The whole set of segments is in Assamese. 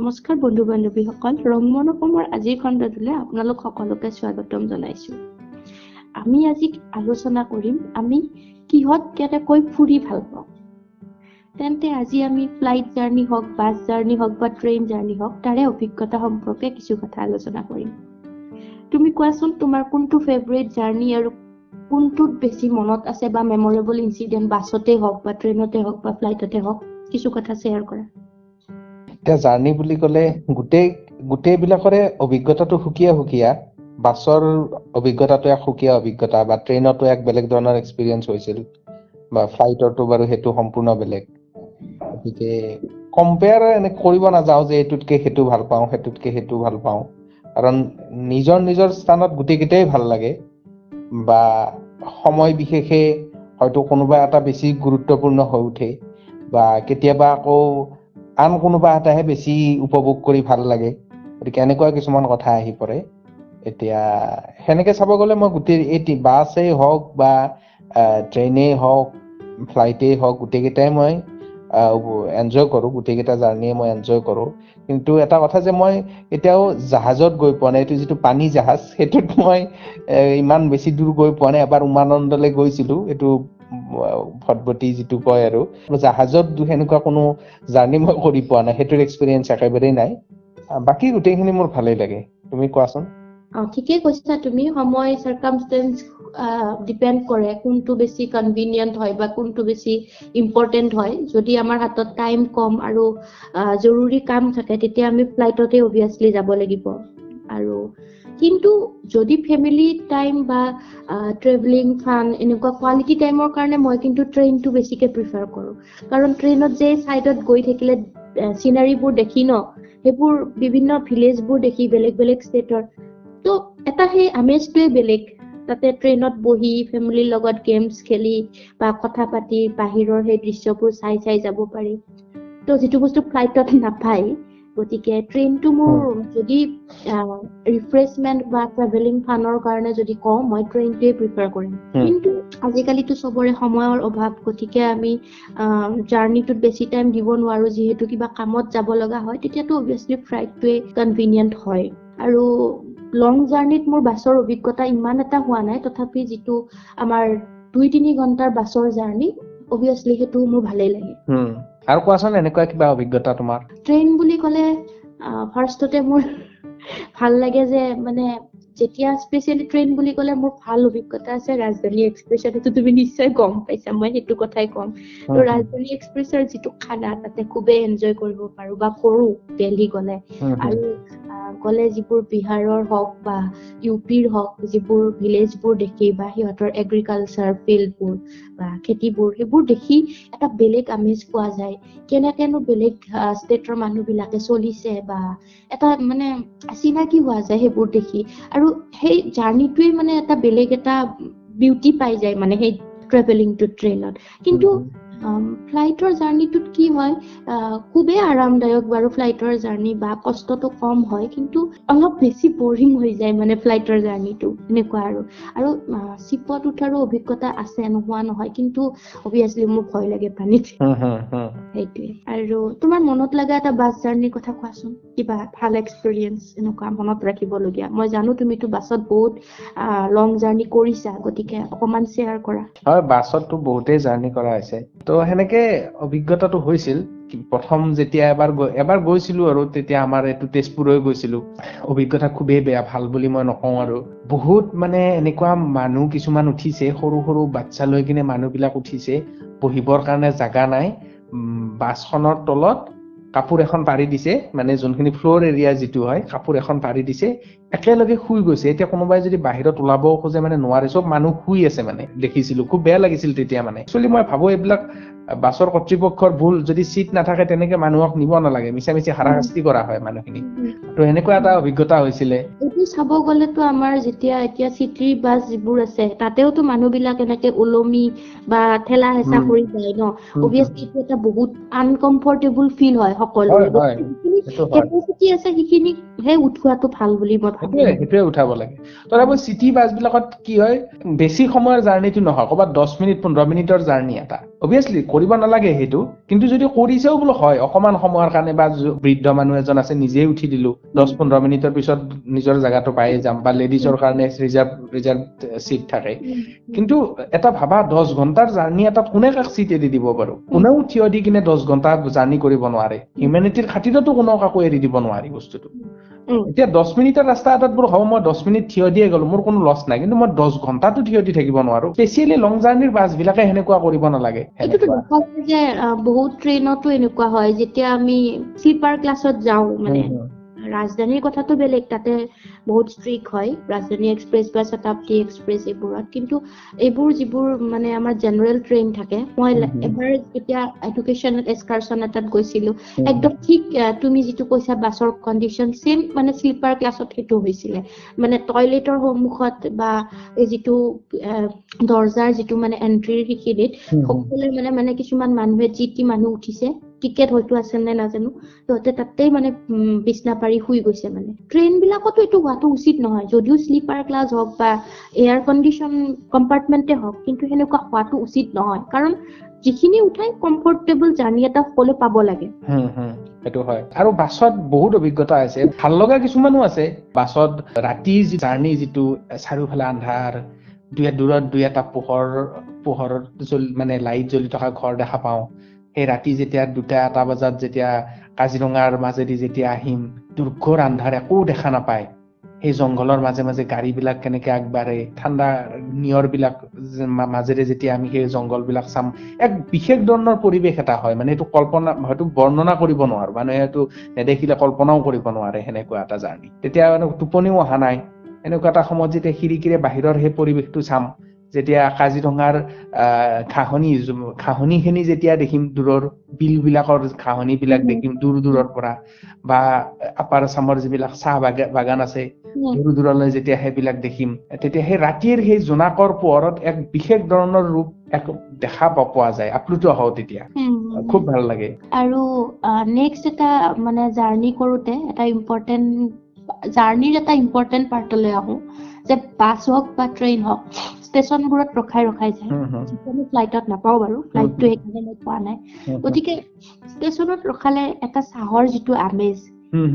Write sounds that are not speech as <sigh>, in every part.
নমস্কাৰ বন্ধু বান্ধৱীসকল ৰংমন অসমৰ আজিৰ খণ্ডটোলৈ আপোনালোক সকলোকে স্বাগতম জনাইছো। আমি আজি আলোচনা কৰিম আমি কিহত কেনেকৈ ফুৰি ভাল পাওঁ। তেন্তে আজি আমি ফ্লাইট জাৰ্ণি হওক বাছ জাৰ্ণি হওক বা ট্ৰেইন জাৰ্ণি হওক তাৰে অভিজ্ঞতা সম্পৰ্কে কিছু কথা আলোচনা কৰিম। তুমি কোৱাচোন তোমাৰ কোনটো ফেভৰেট জাৰ্ণি আৰু কোনটোত বেছি মনত আছে বা মেমৰেবল ইনচিডেণ্ট বাছতে হওক বা ট্ৰেইনতে হওক বা ফ্লাইটতে হওক কিছু কথা শ্বেয়াৰ কৰা। এতিয়া জাৰ্ণি বুলি ক'লে গোটেই গোটেইবিলাকৰে অভিজ্ঞতাটো সুকীয়া সুকীয়া। বাছৰ অভিজ্ঞতাটো এক সুকীয়া অভিজ্ঞতা বা ট্ৰেইনতো এক বেলেগ ধৰণৰ এক্সপিৰিয়েঞ্চ হৈছিল বা ফ্লাইটতো বাৰু সেইটো সম্পূৰ্ণ বেলেগ। গতিকে কম্পেয়াৰ এনে কৰিব নাযাওঁ যে এইটোতকে সেইটো ভাল পাওঁ সেইটোতকে সেইটো ভাল পাওঁ। কাৰণ নিজৰ নিজৰ স্থানত গোটেইকেইটাই ভাল লাগে বা সময় বিশেষে হয়তো কোনোবা এটা বেছি গুৰুত্বপূৰ্ণ হৈ উঠে বা কেতিয়াবা আকৌ আন কোনোবা এটাহে বেছি উপভোগ কৰি ভাল লাগে। গতিকে এনেকুৱা কিছুমান কথা আহি পৰে। এতিয়া সেনেকে চাব গ'লে মই গোটেই এই বাছেই হওক বা ট্ৰেইনেই হওক ফ্লাইটেই হওক গোটেইকেইটাই মই এনজয় কৰোঁ। গোটেইকেইটা জাৰ্ণিয়ে মই এনজয় কৰোঁ। কিন্তু এটা কথা যে মই এতিয়াও জাহাজত গৈ পোৱা নাই। এইটো যিটো পানী জাহাজ সেইটোত মই ইমান বেছি দূৰ গৈ পোৱা নাই। এবাৰ উমানন্দলৈ গৈছিলো। এইটো ভটভটি যিটো কয় আৰু। জাহাজত সেনেকুৱা কোনো জাৰ্ণি মই কৰি পোৱা নাই সেইটোৰ এক্সপিৰিয়েঞ্চ একেবাৰেই নাই। বাকী গোটেইখিনি মোৰ ভালেই লাগে। তুমি কোৱাচোন? ঠিকেই কৈছা তুমি। সময় চাৰ্কামষ্টেঞ্চ ডিপেণ্ড কৰে কোনটো বেছি কনভিনিয়েণ্ট হয় বা কোনটো বেছি ইম্পৰ্টেণ্ট হয়। যদি আমাৰ হাতত টাইম কম আৰু জৰুৰী কাম থাকে তেতিয়া আমি ফ্লাইটতে অভিয়াছলি যাব লাগিব। আৰু কিন্তু যদি ফেমিলি টাইম বা ট্ৰেভেলিং ফান এনেকুৱা কোৱালিটি টাইমৰ কাৰণে মই কিন্তু ট্ৰেইনটো বেছিকে প্ৰিফাৰ কৰোঁ। কাৰণ ট্ৰেইনত যে ছাইডত গৈ থাকিলে চিনাৰীবোৰ দেখি ন সেইবোৰ বিভিন্ন ভিলেজবোৰ দেখি বেলেগ বেলেগ ষ্টেটৰ ত' এটা সেই আমেজটোৱে বেলেগ তাতে ট্ৰেইনত বহি ফেমিলিৰ লগত গেমছ খেলি বা কথা পাতি বাহিৰৰ সেই দৃশ্যবোৰ চাই চাই যাব পাৰি। ত' যিটো বস্তু ফ্লাইটত নাপায় গতিকে ট্ৰেইনটো মোৰ যদি ৰিফ্ৰেছমেণ্ট বা ট্ৰেভেলিং ফানৰ কাৰণে যদি কওঁ মই ট্ৰেইনটোৱে প্ৰিফাৰ কৰিম। কিন্তু আজিকালিতো চবৰে সময়ৰ অভাৱ গতিকে আমি জাৰ্ণিটোত বেছি টাইম দিব নোৱাৰো। যিহেতু কিবা কামত যাব লগা হয় তেতিয়াতো অভিয়াছলি ফ্লাইটটোৱে কনভিনিয়েণ্ট হয়। আৰু লং জাৰ্ণিত মোৰ বাছৰ অভিজ্ঞতা ইমান এটা হোৱা নাই। তথাপি যিটো আমাৰ দুই তিনি ঘণ্টাৰ বাছৰ জাৰ্ণি অভিয়াছলি সেইটো মোৰ ভালেই লাগে। আৰু কোৱাচোন এনেকুৱা কিবা অভিজ্ঞতা তোমাৰ? ট্ৰেইন বুলি ক'লে ফাৰ্ষ্টতে মোৰ ভাল লাগে যে মানে যেতিয়া স্পেচিয়েলি ট্ৰেইন বুলি ক'লে মোৰ ভাল অভিজ্ঞতা আছে ৰাজধানী এক্সপ্ৰেছত সেইটো তুমি নিশ্চয় গম পাইছা মই সেইটো কথাই ক'ম। ত' ৰাজধানী এক্সপ্ৰেছৰ যিটো খানা তাতে খুবেই এনজয় কৰিব পাৰো বা কৰো দেলহি গ'লে। আৰু গ'লে যিবোৰ বিহাৰৰ হওক বা ইউ পিৰ হওক যিবোৰ ভিলেজবোৰ দেখি বা সিহঁতৰ এগ্ৰিকালচাৰ ফিল্ডবোৰ বা খেতিবোৰ সেইবোৰ দেখি এটা বেলেগ আমেজ পোৱা যায়। কেনেকেনো বেলেগ ষ্টেটৰ মানুহবিলাকে চলিছে বা এটা মানে চিনাকি হোৱা যায় সেইবোৰ দেখি। আৰু সেই জাৰ্ণিটোৱে মানে এটা বেলেগ এটা বিউটি পাই যায় মানে সেই ট্ৰেভেলিংটো ট্ৰেইনত কিন্তু ফ্লাইটৰ জাৰ্ণিটোত কি হয় খুবেই আৰামদায়ক বাৰু ফ্লাইটৰ জাৰ্ণি বা কষ্টটো কম হয় কিন্তু অলপ বেছি বৰিং হৈ যায় মানে ফ্লাইটৰ জাৰ্ণিটো এনেকুৱা আৰু। আৰু চিপত উঠাৰো অভিজ্ঞতা আছে নোহোৱা নহয় কিন্তু অভিয়াছলি মোৰ ভয় লাগে পানীত। সেইটোৱে। আৰু তোমাৰ মনত লগা এটা বাছ জাৰ্ণিৰ কথা কোৱাচোন? কিবা ভাল এক্সপিৰিয়েঞ্চ এনেকুৱা মনত ৰাখিবলগীয়া? মই জানো তুমিতো বাছত বহুত লং জাৰ্ণি কৰিছা গতিকে অকমান শ্বেয়াৰ কৰা। হয় বাছততো বহুতেই জাৰ্ণি কৰা হৈছে। ত' সেনেকে অভিজ্ঞতাটো হৈছিল। প্ৰথম যেতিয়া এবাৰ এবাৰ গৈছিলো আৰু তেতিয়া আমাৰ এইটো তেজপুৰলৈ গৈছিলো। অভিজ্ঞতা খুবেই বেয়া ভাল বুলি মই নকওঁ আৰু। বহুত মানে এনেকুৱা মানুহ কিছুমান উঠিছে সৰু সৰু বাচ্ছা লৈ কিনে মানুহবিলাক উঠিছে। বহিবৰ কাৰণে জাগা নাই। বাছখনৰ তলত কাপোৰ এখন পাৰি দিছে মানে যোনখিনি ফ্ল'ৰ এৰিয়া যিটো হয় কাপোৰ এখন পাৰি দিছে একেলগে শুই গৈছে। এতিয়া কোনোবাই যদি বাহিৰত ওলাবও খোজে মানে নোৱাৰে চব মানুহ শুই আছে মানে দেখিছিলো। খুব বেয়া লাগিছিল তেতিয়া মানে। একচুৱেলি মই ভাবো এইবিলাক বাছৰ কৰ্তৃপক্ষৰ ভুল যদি চিট নাথাকে তেনেকে মানুহক নিব নালাগে। মিছা মিছি হাৰাশাস্তি কৰা হয় মানুহখিনি। ত' এনেকুৱা এটা অভিজ্ঞতা হৈছিলে। এইটো চাব গ'লেতো আমাৰ যেতিয়া এতিয়া চিটি বাছ যিবোৰ আছে তাতেওতো মানুহবিলাক এনেকে ওলমি বা ঠেলা হেঁচা কৰি যায় ন? অভিয়াছলি এইটো এটা বহুত আনকমফৰ্টেবল ফিল হয় সকলোৰে কেপাচিটি আছে সেইখিনিকহে উঠোৱাটো ভাল বুলি মই ভাবো। সেইটোৱে উঠাব লাগে। তথাপি চিটি বাছ বিলাকত কি হয় বেছি সময়ৰ জাৰ্ণিটো নহয় ক'ৰবাত দহ মিনিট পোন্ধৰ মিনিটৰ জাৰ্ণি এটা। অভিয়াছলি কৰিব নালাগে সেইটো কিন্তু যদি কৰিছেও বোলো হয় অকমান সময়ৰ কাৰণে বা বৃদ্ধ মানুহ এজন আছে নিজেই উঠি দিলো। দহ পোন্ধৰ মিনিটৰ পিছত নিজৰ জেগাটো পায়ে যাম বা লেডিজৰ কাৰণে ৰিজাৰ্ভ ৰিজাৰ্ভ চিট থাকে। কিন্তু এটা ভাবা দহ ঘন্টাৰ জাৰ্ণি এটাত কোনে কাক চিট এৰি দিব বাৰু? কোনেও থিয় দি কিনে দহ ঘন্টা জাৰ্ণি কৰিব নোৱাৰে। হিউমেনিটিৰ খাতিৰতো কোনেও কাকো এৰি দিব নোৱাৰি বস্তুটো। এতিয়া দহ মিনিটৰ ৰাস্তা এটাত বোলো হ'ব মই দহ মিনিট থিয় দিয়ে গ'লো মোৰ কোনো লছ নাই। কিন্তু মই দহ ঘন্টাটো থিয় দি থাকিব নোৱাৰো। স্পেচিয়েলি লং জাৰ্ণিৰ বাছ বিলাকে সেনেকুৱা কৰিব নালাগে। বহুত ট্ৰেইনতো এনেকুৱা হয়। যেতিয়া আমি শ্লিপাৰ ক্লাছত যাওঁ মানে। ৰাজধানীৰ কথাটো বেলেগ তাতে বহুত ষ্ট্ৰিক হয়। ৰাজধানী এক্সপ্ৰেছ বা শতাব্দী এক্সপ্ৰেছ এইবোৰত। কিন্তু এইবোৰ যিবোৰ মানে আমাৰ জেনেৰেল ট্ৰেইন থাকে মই। এবাৰ যেতিয়া এডুকেশ্যনেল এক্সকাৰচন এটাত গৈছিলো একদম ঠিক তুমি যিটো কৈছা বাছৰ কণ্ডিশ্যন ছেম মানে শ্লিপাৰ ক্লাছত সেইটো হৈছিলে। মানে টয়লেটৰ সন্মুখত বা এই যিটো দৰ্জাৰ যিটো মানে এন্ট্ৰিৰ সেইখিনিত। সকলোৱে মানে মানে কিছুমান মানুহে যি টি মানুহ উঠিছে। টিকেট হয়তো আছে নে নাজানো সিহঁতে তাতেই মানে বিছনা পাৰি শুই গৈছে মানে। ট্ৰেইন বিলাকতো এইটো হোৱাটো উচিত নহয় যদিও শ্লিপাৰ ক্লাছ হওক বা এয়াৰ কণ্ডিশ্যন কম্পাৰ্টমেণ্টে হওক কিন্তু সেনেকুৱা হোৱাটো উচিত নহয়। কাৰণ যিখিনি উঠাই কমফৰ্টেবল জাৰ্ণি এটা সকলোৱে পাব লাগে। সেইটো হয়। আৰু বাছত বহুত অভিজ্ঞতা আছে। ভাল লগা কিছুমানো আছে। বাছত ৰাতি জাৰ্ণি যিটো চাৰিওফালে আন্ধাৰ দুই দূৰত দুই এটা পোহৰ পোহৰত মানে লাইট জ্বলি থকা ঘৰ দেখা পাওঁ। সেই ৰাতি যেতিয়া দুটা এটা বজাত যেতিয়া কাজিৰঙাৰ মাজেদি যেতিয়া আহিম দুৰ্ঘৰ আন্ধাৰ একো দেখা নাপায়। সেই জংঘলৰ মাজে মাজে গাড়ী বিলাক কেনেকে আগবাঢ়ে ঠাণ্ডা নিয়ৰ বিলাক যে মা- মাজেৰে যেতিয়া আমি সেই জংঘল বিলাক চাম এক বিশেষ ধৰণৰ পৰিৱেশ এটা হয়। মানে এইটো কল্পনা হয়তো বৰ্ণনা কৰিব নোৱাৰো। মানুহে এইটো নেদেখিলে কল্পনাও কৰিব নোৱাৰে সেনেকুৱা এটা জাৰ্ণি। তেতিয়া মানে টোপনিও অহা নাই। এনেকুৱা এটা সময়ত যেতিয়া খিৰিকীৰে বাহিৰৰ সেই পৰিৱেশটো চাম যেতিয়া কাজিৰঙাৰ ঘাঁহনি ঘাঁহনিখিনি যেতিয়া দেখিম দূৰৰ বিল বিলাকৰ ঘাঁহনি বিলাক দেখিম দূৰ দূৰৰ পৰা বা আপাৰ আছামৰ যিবিলাক চাহ বাগা- বাগান আছে দূৰ দূৰলৈ যেতিয়া সেইবিলাক দেখিম তেতিয়া সেই ৰাতিৰ সেই জোনাকৰ পোহৰত এক বিশেষ ধৰণৰ ৰূপ এক দেখা পা- পোৱা যায় আপ্লুত হওঁ তেতিয়া। খুব ভাল লাগে। আৰু নেক্সট এটা মানে জাৰ্ণি কৰোতে এটা ইম্পৰ্টেণ্ট জাৰ্ণিৰ এটা ইম্পৰ্টেণ্ট পাৰ্টলৈ আহো। যে বাছ হওক বা ট্ৰেইন হওক ষ্টেচনবোৰত ৰখাই ৰখাই যায়। আমি ফ্লাইটত নাপাওঁ বাৰু। ফ্লাইটটো সেইকাৰণে মই পোৱা নাই। গতিকে ষ্টেচনত ৰখালে এটা চাহৰ যিটো আমেজ।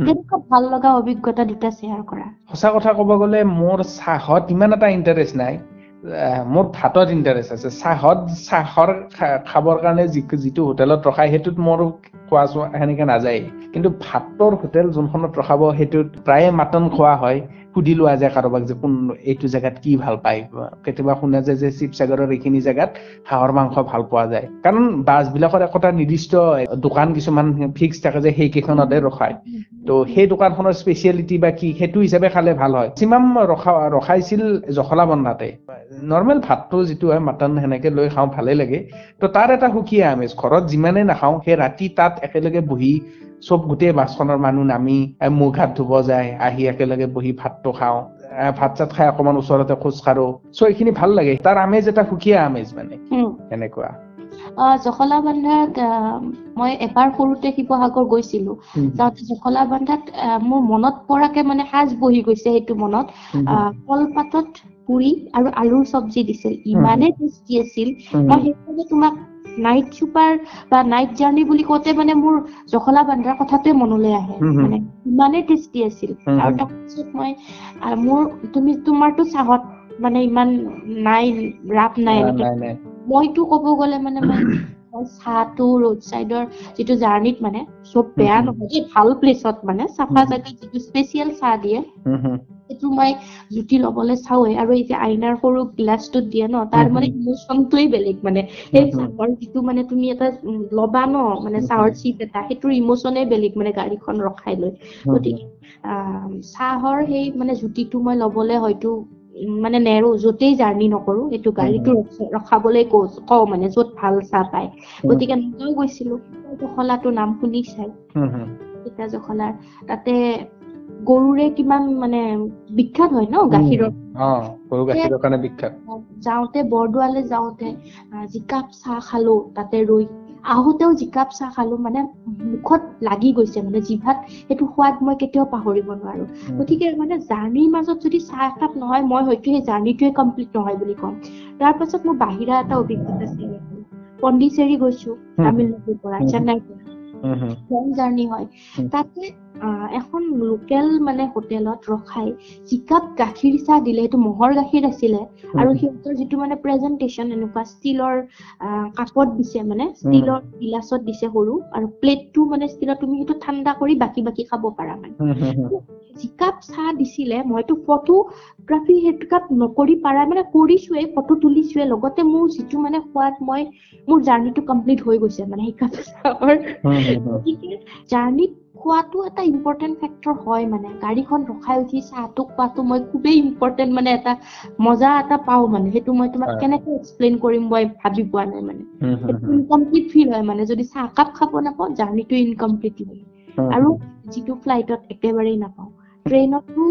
তেনেকুৱা ভাল লগা অভিজ্ঞতা দুটা শ্বেয়াৰ কৰা। সঁচা কথা ক'ব গ'লে মোৰ চাহত ইমান এটা ইণ্টাৰেষ্ট নাই। মোৰ ভাতত ইণ্টাৰেষ্ট আছে। চাহত চাহৰ খাবৰ কাৰণে যিটো হোটেলত ৰখাই সেইটোত মোৰ খোৱা চোৱা সেনেকে নাযায় কিন্তু ভাতৰ হোটেল যোনখনত ৰখাব সেইটোত প্ৰায়ে মাটন খোৱা হয়। সুধি লোৱা যায় কাৰোবাক যে কোন এইটো জেগাত কি ভাল পায়? কেতিয়াবা শুনা যায় যে শিৱসাগৰৰ এইখিনি জেগাত হাঁহৰ মাংস ভাল পোৱা যায়। কাৰণ বাছ বিলাকৰ একোটা নিৰ্দিষ্ট দোকান কিছুমান ফিক্স থাকে যে সেইকেইখনতে ৰখায়। ত' সেই দোকানখনৰ স্পেচিয়েলিটি বা কি সেইটো হিচাপে খালে ভাল হয়। চিমাম ৰখা ৰখাইছিল জখলা বন্ধাতে। নৰ্মেল ভাতটো যিটো হয় মাটন সেনেকে লৈ খাওঁ ভালে লাগে। ত' তাৰ এটা সুকীয়া আমেজ ঘৰত যিমানে নাখাওঁ সেই ৰাতি তাত একেলগে বহি চব গোটেই বাছখনৰ মানুহ নামি মুখ হাত ধুব যায় আহি একেলগে বহি ভাতটো খাওঁ ভাত চাত খাই অকমান ওচৰতে খোজ কাঢ়ো। চ' এইখিনি ভাল লাগে। তাৰ আমেজ এটা সুকীয়া আমেজ মানে। এনেকুৱা। আহ, জখলাবন্ধাত আহ, মই এবাৰ সৰুতে শিৱসাগৰ গৈছিলো। যাওঁতে জখলাবন্ধাত আহ, মোৰ মনত পৰাকে মানে সাজ বহি গৈছে সেইটো মনত। কলপাতত পুৰি আৰু আলুৰ চব্জি দিছিল। ইমানে টেষ্টি আছিল। মই সেইকাৰণে তোমাক নাইট চুপাৰ বা নাইট জাৰ্ণি বুলি কওঁতে মানে মোৰ জখলা বান্ধাৰ কথাটোৱে মনলৈ আহে। মানে ইমানে টেষ্টি আছিল আৰু। তাৰপিছত মই মোৰ তুমি তোমাৰতো চাহত মানে ইমান নাই ৰাপ নাই মইতো ক'ব গ'লে মানে মই চাহটো ৰোড চাইডৰ যিটো জাৰ্ণিত মানে চব বেয়া। নহয় দেই, ভাল প্লেচত মানে চাফা। জেগাত যিটো স্পেচিয়েল চাহ দিয়ে সেইটো মই জুতি লবলৈ চাওৱে আৰু এই যে আইনাৰ সৰু গ্লাছটোত দিয়ে ন তাৰ মানে। ইমোচনটোৱে বেলেগ মানে সেই। চাহৰ যিটো মানে তুমি এটা ল'বা ন মানে চাহৰ। চিপ এটা সেইটোৰ ইমোচনে বেলেগ মানে গাড়ীখন ৰখাই লৈ গতিকে আহ, চাহৰ সেই মানে জুতিটো মই ল'বলৈ হয়তো মানে নেৰো য'তেই জাৰ্ণি নকৰো সেইটো গাড়ীটো ৰখ- ৰখাবলৈ কওঁ মানে য'ত ভাল চাহ পায়। গতিকে নগাঁও গৈছিলো জখলাটো নাম শুনি চাই। সীতা জখলাৰ তাতে গৰুৰে কিমান মানে বিখ্যাত হয় ন গাখীৰৰ। যাওঁতে বৰদোৱালে যাওঁতে যিকাপ চাহ খালো তাতে ৰৈ আহোতেও যিকাপ চাহ খালো মানে মুখত লাগি গৈছে মানে জিভাত সেইটো সোৱাদ মই কেতিয়াও পাহৰিব নোৱাৰো। গতিকে মানে জাৰ্ণিৰ মাজত যদি চাহ একাপ নহয় মই হয়তো সেই জাৰ্ণিটোৱে কমপ্লিট নহয় বুলি ক'ম। তাৰ পাছত মোৰ বাহিৰা এটা অভিজ্ঞতা আছে পণ্ডিচেৰী গৈছো। তামিলনাডুৰ পৰা। চেন্নাইৰ পৰা। লং জাৰ্ণি হয়। তাতে এখন লোকেল মানে হোটেলত ৰখাই যিকাপ গাখীৰ চাহ দিলে সেইটো ম'হৰ গাখীৰ আছিলে আৰু। সিহঁতৰ যিটো মানে প্ৰেজেন্টেচন এনেকুৱা ষ্টিলৰ কাপত দিছে মানে ষ্টিলৰ গিলাচত দিছে সৰু আৰু প্লেটটো মানে ষ্টিলৰ তুমি সেইটো ঠাণ্ডা কৰি বাকি বাকি খাব পাৰা মানে। যিকাপ চাহ দিছিলে মইতো ফটোগ্ৰাফী সেইটো কাপ নকৰি পাৰা মানে কৰিছোৱেই ফটো তুলিছোৱে লগতে মোৰ যিটো মানে সোৱাদ মই মোৰ জাৰ্ণিটো কমপ্লিট হৈ গৈছে মানে সেই কাপ চাহৰ জাৰ্ণিত খোৱাটো এটা ইম্পৰ্টেণ্ট ফেক্টৰ হয় মানে। গাড়ীখন ৰখাই উঠি চাহটো খোৱাটো মই খুবেই ইম্পৰ্টেণ্ট মানে এটা মজা এটা পাওঁ মানে। সেইটো মই তোমাক। কেনেকে এক্সপ্লেইন কৰিম মই ভাবি পোৱা নাই মানে। সেইটো। ইনকমপ্লিট ফিল হয় মানে। যদি চাহকাপ খাব নাপাওঁ জাৰ্ণিটো ইনকমপ্লিট হয়। আৰু যিটো ফ্লাইটত একেবাৰেই নাপাওঁ। ট্ৰেইনতো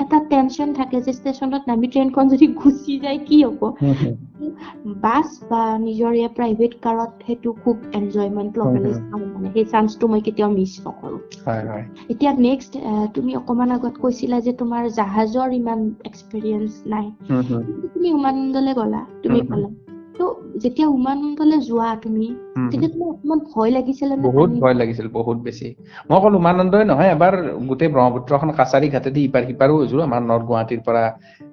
এটা টেনচন থাকে যে ষ্টেচনত নামি ট্ৰেইনখন যদি গুচি যায় কি হ'ব। বাছ বা নিজৰ ইয়াৰ প্ৰাইভেট কাৰত সেইটো খুব এনজয়মেণ্ট ল'বলৈ চাওঁ মানে। সেই চান্সটো মই কেতিয়াও মিছ নকৰোঁ। এতিয়া নেক্সট তুমি অকমান আগত কৈছিলা যে তোমাৰ জাহাজৰ ইমান এক্সপিৰিয়েঞ্চ নাই। তুমি উমানন্দলৈ গ'লা তুমি ক'লা। ত' যেতিয়া উমানন্দলৈ যোৱা তুমি তেতিয়া। তোমাৰ অকমান ভয় লাগিছিলে নে বহুত ভয় লাগিছিল বহুত বেছি। মই অকল উমানন্দই নহয় এবাৰ গোটেই ব্ৰহ্মপুত্ৰখন কাছাৰী ঘাটেদি ইপাৰ সিপাৰো হৈছো আমাৰ নৰ্থ গুৱাহাটীৰ পৰা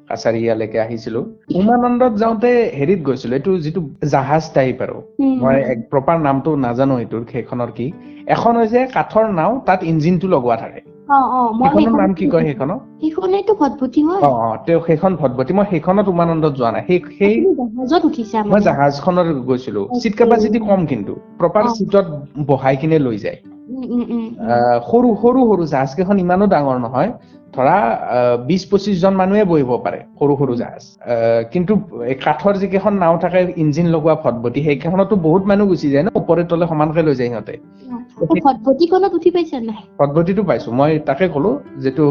কাছাৰী ইয়ালৈকে আহিছিলো উমানন্দত যাওঁতে হেৰিত গৈছিলো এইটো যিটো জাহাজ টাইপ আৰু। মই প্ৰপাৰ নামটো নাজানো এইটোৰ সেইখনৰ কি। এখন হৈছে কাঠৰ নাও তাত ইঞ্জিনটো লগোৱা থাকে। সেইখনৰ নাম কি কয় সেইখন সেইখনৰ? সেইখনেইতো ভটভটি হয় অ অ তেওঁ সেইখন ভটভটি মই সেইখনত উমানন্দত যোৱা নাই। সেই সেই তুমি জাহাজত উঠিছা মই মানে জাহাজখনত গৈছিলো। চিট. কেপাচিটি কম কিন্তু। প্ৰপাৰ। চিটত বহাই কিনে লৈ যায়। সৰু সৰু সৰু জাহাজ কেইখন ইমানো ডাঙৰ নহয়। ধৰা বিশ পঁচিশ জন মানুহে বহিব পাৰে সৰু সৰু জাহাজ। কিন্তু কাঠৰ যিকেইখন নাও থাকে ইঞ্জিন লগোৱা ভটভটি সেইকেইখনতো বহুত মানুহ গুচি যায় ন ওপৰে তলে সমানকে লৈ যায় সিহঁতে। ভটভটিটো পাইছো মই তাকে ক'লো যিটো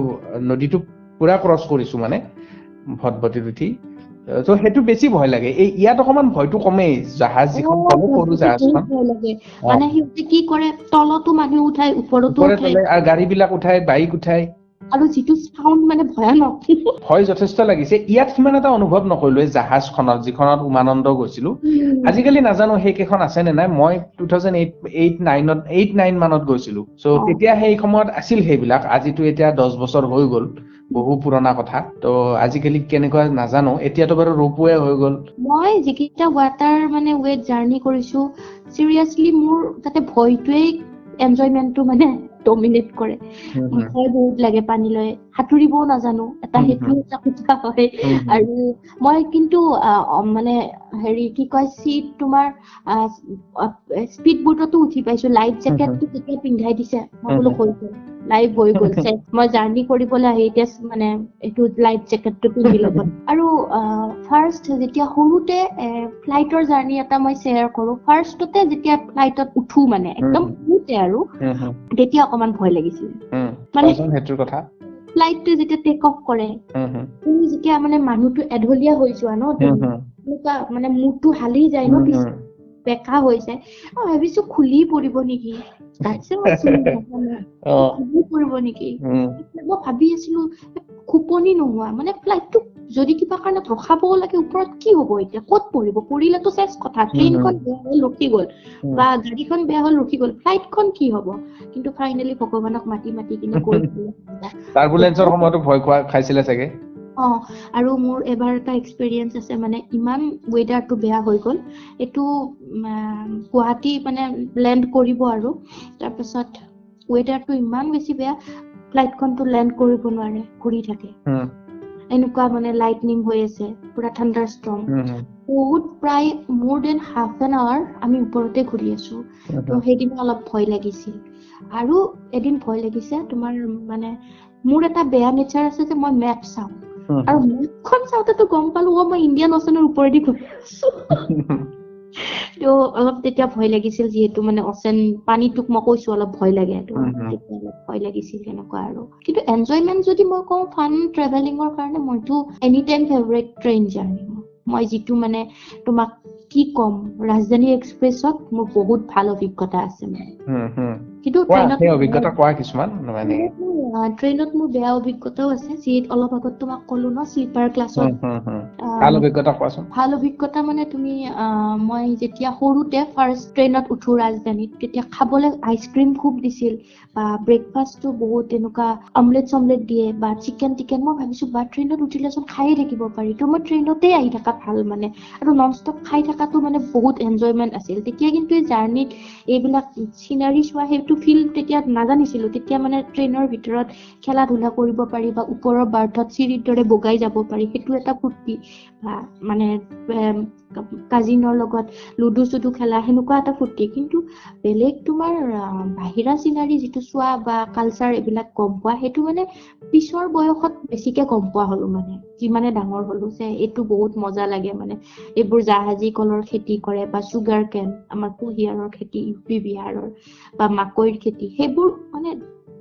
নদীটো পুৰা ক্ৰছ কৰিছো মানে ভটভটিত উঠি। ত' সেইটো বেছি ভয় লাগে। এই ইয়াত অকমান ভয়টো কমেই জাহাজ যিখন সৰু ভটভটিত জাহাজখন। মানে সিহঁতে কি কৰে তলতো মানুহ উঠাই ওপৰতো উঠাই। আৰু গাড়ী বিলাক উঠাই বাইক উঠাই। আৰু যিটো চাউণ্ড মানে ভয়ানক। ভয় যথেষ্ট লাগিছে। ইয়াত সিমান এটা অনুভৱ নকৰিলো এই জাহাজখনত যিখনত উমানন্দ গৈছিলো। আজিকালি নাজানো সেইকেইখন আছে নে নাই। মই টু থাউজেণ্ড এইট এইট নাইনত এইট নাইন মানত গৈছিলো। চ'। তেতিয়া সেই সময়ত আছিল সেইবিলাক। আজিতো এতিয়া দহ বছৰ হৈ গ'ল বহু পুৰণা কথা। ত' আজিকালি কেনেকুৱা নাজানো। এতিয়াতো বাৰু ৰোপৱে হৈ গ'ল। মই যিকেইটা ৱাটাৰ মানে ৱেট জাৰ্ণি কৰিছো চিৰিয়াছলি মোৰ তাতে ভয়টোৱেই এনজয়মেন্টটো মানে ডমিনেট কৰে। ভয় বহুত লাগে পানীলৈ সাঁতুৰিবও নাজানো। এটা সেইটো এটা কথা হয়। আৰু মই কিন্তু মানে হেৰি কি কয় চিট তোমাৰ স্পীড বোটতো উঠি পাইছো। লাইফ জেকেটটো যেতিয়া পিন্ধাই দিছে। মই বোলো হৈ গ'ল। লাইফ হৈ গ'ল। মই জাৰ্ণি কৰিবলৈ আহি এতিয়া মানে এইটো লাইফ জেকেটটো পিন্ধি ল'ব। আৰু ফাৰ্ষ্ট যেতিয়া সৰুতে ফ্লাইটৰ জাৰ্ণি এটা মই শ্বেয়াৰ কৰো। ফাৰ্ষ্টতে যেতিয়া ফ্লাইটত উঠো মানে একদম। সৰুতে আৰু তেতিয়া অকমান ভয় লাগিছিলে। মানে- সেইটোৰ কথা। ফ্লাইটটো যেতিয়া টেক অফ কৰে তুমি যেতিয়া মানে মানুহটো এঢলীয়া হৈ যোৱা ন এনেকুৱা মানে মূৰটো হালি যায় ন। বেকা হৈ যায়। মই ভাবিছো খুলি পৰিব নেকি? অ, পৰিব নেকি? মই ভাবি আছিলো খোপনি নোহোৱা মানে ফ্লাইটটো যদি কিবা কাৰণত ৰখাবও লাগে ওপৰত কি হ'ব এতিয়া? ক'ত পৰিব? পৰিলেতো চেচ কথা। ট্ৰেইনখন বেয়া হ'ল ৰখি গ'ল। বা গাড়ীখন বেয়া হ'ল ৰখি গ'ল। ফ্লাইটখন কি হ'ব? কিন্তু ফাইনেলি ভগৱানক মাতি মাতি কিনে। <laughs> টাৰ্বুলেন্সৰ সময়তো ভয় খোৱা খাইছিলে চাগে? অ আৰু মোৰ এবাৰ এটা এক্সপিৰিয়েঞ্চ আছে মানে ইমান ৱেডাৰটো বেয়া হৈ গ'ল। এইটো গুৱাহাটী মানে লেণ্ড কৰিব আৰু। তাৰপিছত ৱেডাৰটো ইমান বেছি বেয়া ফ্লাইটখনটো লেণ্ড কৰিব নোৱাৰে ঘূৰি থাকে। এনেকুৱা মানে লাইটনিং হৈ আছে পুৰা ঠাণ্ডাৰ ষ্ট্ৰং বহুত প্ৰায় মোৰ দেন হাফ এন আৱাৰ আমি ওপৰতে ঘূৰি আছো। ত' সেইদিনা অলপ ভয় লাগিছিল। আৰু এদিন ভয় লাগিছে তোমাৰ মানে মোৰ এটা বেয়া নেচাৰ আছে যে মই মেপ চাওঁ। আৰু মেপখন চাওঁতেতো গম পালো অ মই ইণ্ডিয়ান অচেনৰ ওপৰেদি ঘূৰি আছো। <laughs> ত' অলপ তেতিয়া ভয় লাগিছিল যিহেতু মানে অচেন পানীটোক মই কৈছো অলপ ভয় লাগে। ত' অলপ ভয় লাগিছিল সেনেকুৱা আৰু। কিন্তু এনজয়মেন্ট যদি মই কওঁ ফান ট্ৰেভেলিঙৰ কাৰণে মইতো any time favourite train journey মই যিটো মানে তোমাক কি ক'ম ৰাজধানী এক্সপ্ৰেছত মোৰ বহুত ভাল অভিজ্ঞতা আছে মানে। কিন্তু ট্ৰেইনত সেই অভিজ্ঞতা কোৱা কিছুমান মানে ট্ৰেইনত মোৰ বেয়া অভিজ্ঞতাও আছে যি অলপ আগত তোমাক ক'লো ন শ্লিপাৰ ক্লাছত। ভাল অভিজ্ঞতা কোৱাচোন। ভাল অভিজ্ঞতা মানে তুমি মই যেতিয়া সৰুতে ফাৰ্ষ্ট ট্ৰেইনত উঠো ৰাজধানীত তেতিয়া খাবলৈ আইচক্ৰীম খুব দিছিল বা ব্ৰেকফাষ্টটো বহুত এনেকুৱা অমলেট চমলেট দিয়ে বা চিকেন টিকেন মই ভাবিছো বা ট্ৰেইনত উঠিলেচোন খায়ে থাকিব পাৰি তো মই ট্ৰেইনতেই আহি থকা ভাল মানে আৰু নন ষ্টপ খাই থকাটো মানে বহুত এনজয়মেণ্ট আছিল তেতিয়া কিন্তু এই জাৰ্ণিত এইবিলাক চিনাৰী চোৱা সেইটো ফিল তেতিয়া নাজানিছিলো। তেতিয়া মানে ট্ৰেইনৰ ভিতৰত খেলা ধূলা কৰিব পাৰি বা ওপৰৰ বাৰ্থত চিৰিৰ দৰে বগাই যাব পাৰি। সেইটো এটা ফূৰ্তি। মানে কাজিনৰ লগত লুডু চুডু খেলা সেনেকুৱা এটা ফূৰ্তি। কিন্তু বেলেগ তোমাৰ বাহিৰা চিনাৰী যিটো চোৱা বা কালচাৰ এইবিলাক গম পোৱা সেইটো মানে পিছৰ বয়সত বেছিকে গম পোৱা হলো মানে। যিমানে ডাঙৰ হলো যে এইটো বহুত মজা লাগে মানে। এইবোৰ জাহাজী কলৰ খেতি কৰে বা চুগাৰ কেন আমাৰ কুঁহিয়াৰৰ খেতি ইউ বিহাৰৰ বা মাকৈৰ খেতি সেইবোৰ মানে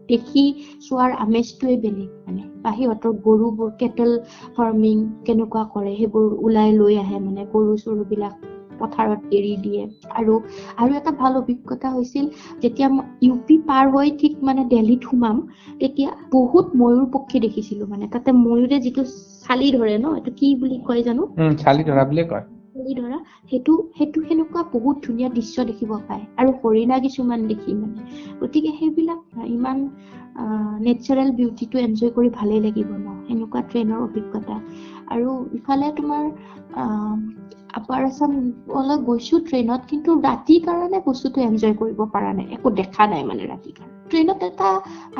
দেখি চোৱাৰ আমেজটোৱে বেলেগ মানে। সিহঁতৰ গৰুবোৰ কেটেল ফাৰ্মিং কেনেকুৱা কৰে সেইবোৰ ওলাই লৈ আহে মানে গৰু চৰু বিলাক পথাৰত এৰি দিয়ে। আৰু আৰু এটা ভাল অভিজ্ঞতা হৈছিল যেতিয়া ইউ পি পাৰ হৈ ঠিক মানে দেলহিত সোমাম তেতিয়া বহুত ময়ূৰ পক্ষী দেখিছিলো মানে তাতে ময়ূৰে যিটো চালি ধৰে ন এইটো কি বুলি কয় জানো? চালি ধৰা বুলিয়ে কয়। চালি ধৰা সেইটো সেইটো সেনেকুৱা বহুত ধুনীয়া দৃশ্য দেখিব পায়। আৰু হৰিণা কিছুমান দেখি মানে। গতিকে সেইবিলাক ইমান নেচাৰেল বিউটিটো এনজয় কৰি ভালেই লাগিব ন? সেনেকুৱা ট্ৰেইনৰ অভিজ্ঞতা। আৰু ইফালে তোমাৰ আপাৰ আছামলৈ গৈছো ট্ৰেইনত কিন্তু ৰাতিৰ কাৰণে বস্তুটো এনজয় কৰিব পৰা নাই। একো দেখা নাই মানে ৰাতিৰ কাৰণে। ট্ৰেইনত এটা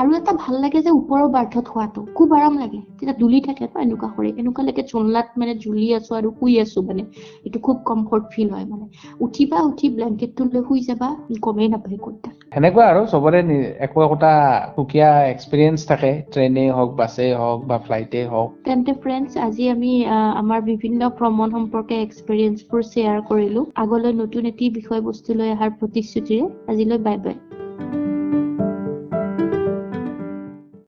আৰু এটা ভাল লাগে যে ওপৰৰ বাৰ্থত হোৱাটো খুব আৰাম লাগে। তেতিয়া দুলি থাকে ন এনেকুৱা কৰি এনেকুৱা লাগে জনলাত মানে জুলি আছো আৰু শুই আছো মানে। এইটো খুব কমফৰ্ট ফিল হয় মানে। উঠিবা উঠি ব্লেংকেটটো লৈ শুই যাবা গমেই নাপায় ক'ত। সেনেকুৱা আৰু চবৰে একো একোটা সুকীয়া এক্সপিৰিয়েঞ্চ থাকে। ট্ৰেইনেই হওক বাছেই হওক বা ফ্লাইটেই হওক। তেন্তে ফ্ৰেণ্ডছ আজি আমি আমাৰ বিভিন্ন ভ্ৰমণ সম্পৰ্কে এক্সপিৰিয়েঞ্চবোৰ শ্বেয়াৰ কৰিলো। আগলৈ নতুন এটি বিষয়বস্তু লৈ অহাৰ প্ৰতিশ্ৰুতিৰে আজিলৈ বাই বাই